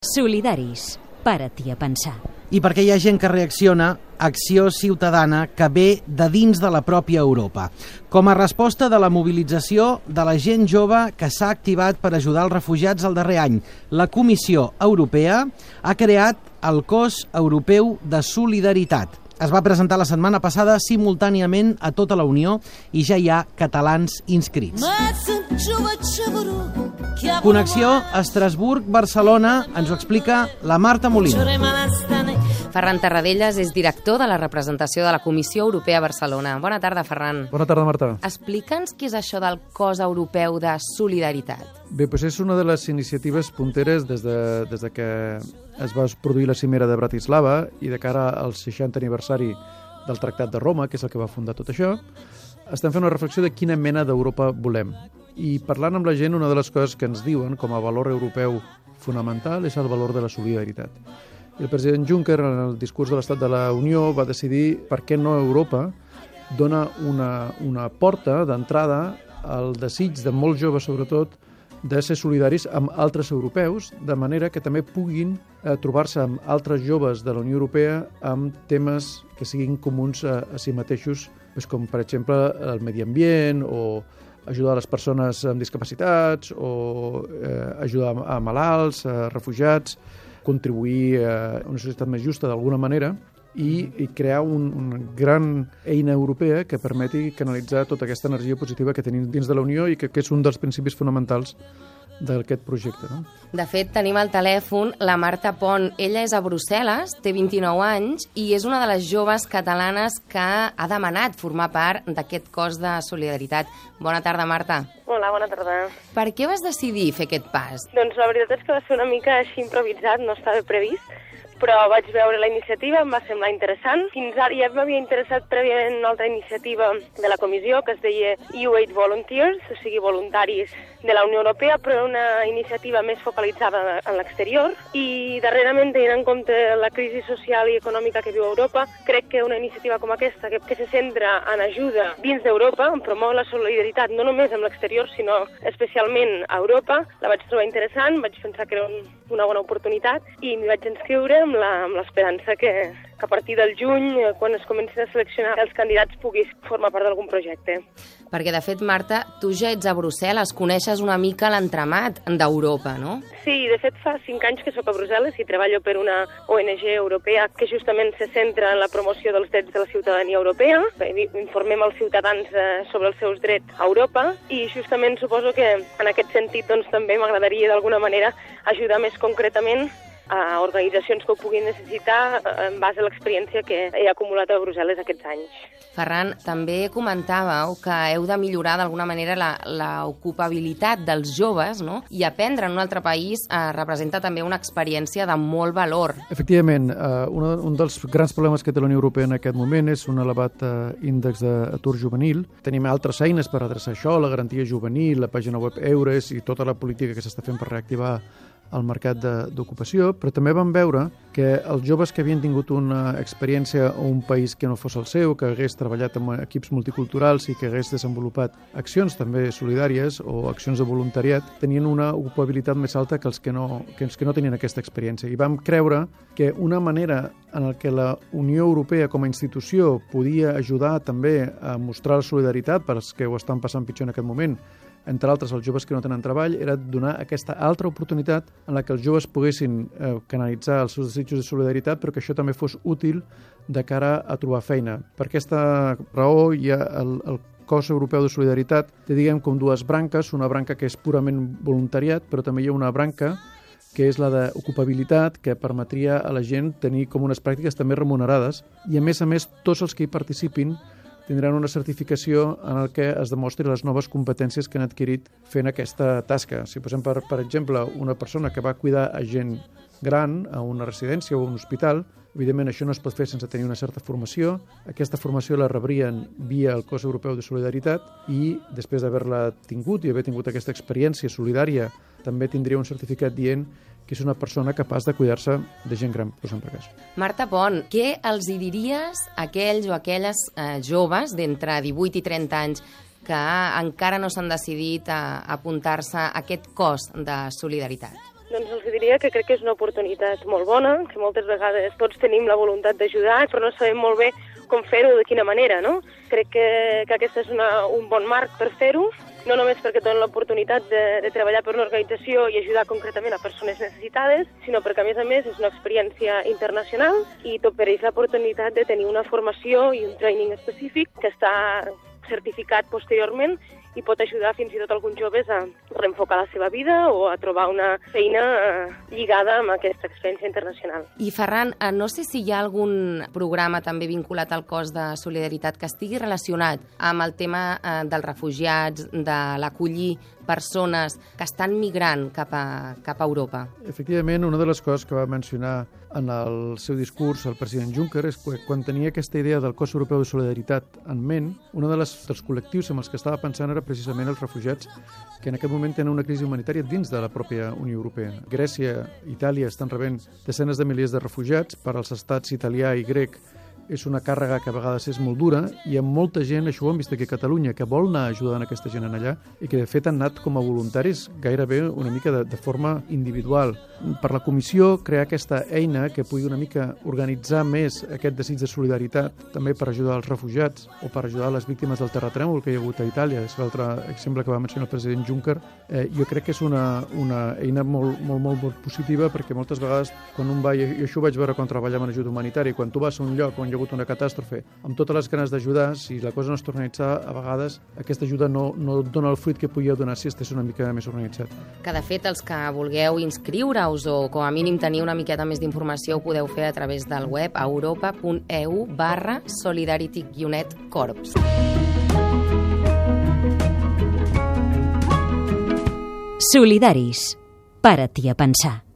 Solidaris. Para-t'hi a pensar. I perquè hi ha gent que reacciona, acció ciutadana que ve de dins de la pròpia Europa. Com a resposta de la mobilització de la gent jove que s'ha activat per ajudar els refugiats el darrer any, la Comissió Europea ha creat el Cos Europeu de Solidaritat. Es va presentar la setmana passada simultàniament a tota la Unió i ja hi ha catalans inscrits. Connexió Estrasburg-Barcelona ens ho explica la Marta Molina. Ferran Tarradellas és director de la representació de la Comissió Europea a Barcelona. Bona tarda, Ferran. Bona tarda, Marta. Explica'ns què és això del cos europeu de solidaritat. Bé, doncs és una de les iniciatives punteres des de, des de que es va produir la cimera de Bratislava i de cara al 60 aniversari del Tractat de Roma, que és el que va fundar tot això, estem fent una reflexió de quina mena d'Europa volem. I parlant amb la gent, una de les coses que ens diuen com a valor europeu fonamental és el valor de la solidaritat. El president Juncker, en el discurs de l'Estat de la Unió, va decidir per què no Europa dona una, una porta d'entrada al desig de molts joves, sobretot, de ser solidaris amb altres europeus, de manera que també puguin eh, trobar-se amb altres joves de la Unió Europea amb temes que siguin comuns a, a si mateixos, doncs com per exemple el medi ambient o ajudar les persones amb discapacitats o eh, ajudar a malalts, a refugiats, contribuir a una societat més justa d'alguna manera i, i crear un, una gran eina europea que permeti canalitzar tota aquesta energia positiva que tenim dins de la Unió i que, que és un dels principis fonamentals d'aquest projecte. No? De fet, tenim al telèfon la Marta Pont. Ella és a Brussel·les, té 29 anys i és una de les joves catalanes que ha demanat formar part d'aquest cos de solidaritat. Bona tarda, Marta. Hola, bona tarda. Per què vas decidir fer aquest pas? Doncs la veritat és que va ser una mica així improvisat, no estava previst, però vaig veure la iniciativa, em va semblar interessant. Fins ara ja m'havia interessat prèviament una altra iniciativa de la comissió que es deia EU8 Volunteers, o sigui, voluntaris de la Unió Europea, però una iniciativa més focalitzada en l'exterior. I darrerament, tenint en compte la crisi social i econòmica que viu Europa, crec que una iniciativa com aquesta, que, que se centra en ajuda dins d'Europa, en promoure la solidaritat no només amb l'exterior, sinó especialment a Europa, la vaig trobar interessant, vaig pensar que era un, una bona oportunitat i m'hi vaig inscriure amb l'esperança que, que a partir del juny, eh, quan es comencin a seleccionar els candidats, puguis formar part d'algun projecte. Perquè, de fet, Marta, tu ja ets a Brussel·les, coneixes una mica l'entramat d'Europa, no? Sí, de fet fa cinc anys que sóc a Brussel·les i treballo per una ONG europea que justament se centra en la promoció dels drets de la ciutadania europea. Informem els ciutadans eh, sobre els seus drets a Europa i justament suposo que en aquest sentit doncs, també m'agradaria d'alguna manera ajudar més concretament a organitzacions que ho puguin necessitar eh, en base a l'experiència que he acumulat a Brussel·les aquests anys. Ferran, també comentàveu que heu de millorar d'alguna manera l'ocupabilitat dels joves no? i aprendre en un altre país eh, representa també una experiència de molt valor. Efectivament, eh, un, un dels grans problemes que té la Unió Europea en aquest moment és un elevat eh, índex d'atur juvenil. Tenim altres eines per adreçar això, la garantia juvenil, la pàgina web Eures i tota la política que s'està fent per reactivar al mercat d'ocupació, però també vam veure que els joves que havien tingut una experiència a un país que no fos el seu, que hagués treballat amb equips multiculturals i que hagués desenvolupat accions també solidàries o accions de voluntariat, tenien una ocupabilitat més alta que els que no, que els que no tenien aquesta experiència. I vam creure que una manera en que la Unió Europea com a institució podia ajudar també a mostrar la solidaritat per als que ho estan passant pitjor en aquest moment, entre altres els joves que no tenen treball, era donar aquesta altra oportunitat en la que els joves poguessin eh, canalitzar els seus desitjos de solidaritat, però que això també fos útil de cara a trobar feina. Per aquesta raó hi ha el, el cos europeu de solidaritat té, diguem, com dues branques, una branca que és purament voluntariat, però també hi ha una branca que és la d'ocupabilitat, que permetria a la gent tenir com unes pràctiques també remunerades, i a més a més tots els que hi participin tindran una certificació en el que es demostri les noves competències que han adquirit fent aquesta tasca. Si posem, per, per exemple, una persona que va cuidar a gent gran a una residència o a un hospital, evidentment això no es pot fer sense tenir una certa formació. Aquesta formació la rebrien via el cos europeu de solidaritat i després d'haver-la tingut i haver tingut aquesta experiència solidària també tindria un certificat dient que és una persona capaç de cuidar-se de gent gran, per exemple. Cas. Marta Pont, què els hi diries a aquells o aquelles eh, joves d'entre 18 i 30 anys que encara no s'han decidit a apuntar-se a aquest cos de solidaritat? Doncs els diria que crec que és una oportunitat molt bona, que moltes vegades tots tenim la voluntat d'ajudar, però no sabem molt bé com fer-ho, de quina manera, no? Crec que, que aquest és una, un bon marc per fer-ho, no només perquè donen l'oportunitat de, de treballar per una organització i ajudar concretament a persones necessitades, sinó perquè, a més a més, és una experiència internacional i t'ofereix l'oportunitat de tenir una formació i un training específic que està certificat posteriorment i pot ajudar fins i tot alguns joves a reenfocar la seva vida o a trobar una feina eh, lligada amb aquesta experiència internacional. I Ferran, eh, no sé si hi ha algun programa també vinculat al cos de solidaritat que estigui relacionat amb el tema eh, dels refugiats, de l'acollir persones que estan migrant cap a, cap a Europa. Efectivament, una de les coses que va mencionar en el seu discurs el president Juncker és que quan tenia aquesta idea del cos europeu de solidaritat en ment, un de les, dels col·lectius amb els que estava pensant era precisament els refugiats que en aquest moment tenen una crisi humanitària dins de la pròpia Unió Europea. Grècia i Itàlia estan rebent desenes de milers de refugiats per als estats italià i grec és una càrrega que a vegades és molt dura i hi ha molta gent, això ho hem vist aquí a Catalunya, que vol anar ajudant aquesta gent en allà i que de fet han anat com a voluntaris gairebé una mica de, de forma individual. Per la comissió crear aquesta eina que pugui una mica organitzar més aquest desig de solidaritat també per ajudar els refugiats o per ajudar les víctimes del terratrèmol que hi ha hagut a Itàlia, és l'altre exemple que va mencionar el president Juncker, eh, jo crec que és una, una eina molt, molt, molt, molt positiva perquè moltes vegades quan un va, i això ho vaig veure quan treballava en ajuda humanitària, quan tu vas a un lloc on hi hagut una catàstrofe, amb totes les ganes d'ajudar, si la cosa no està organitzada, a vegades aquesta ajuda no, no dona el fruit que podia donar si estigués una mica més organitzat. Que de fet els que vulgueu inscriure-us o com a mínim tenir una miqueta més d'informació ho podeu fer a través del web europa.eu barra solidarity-corps. Solidaris. Para-t'hi a pensar.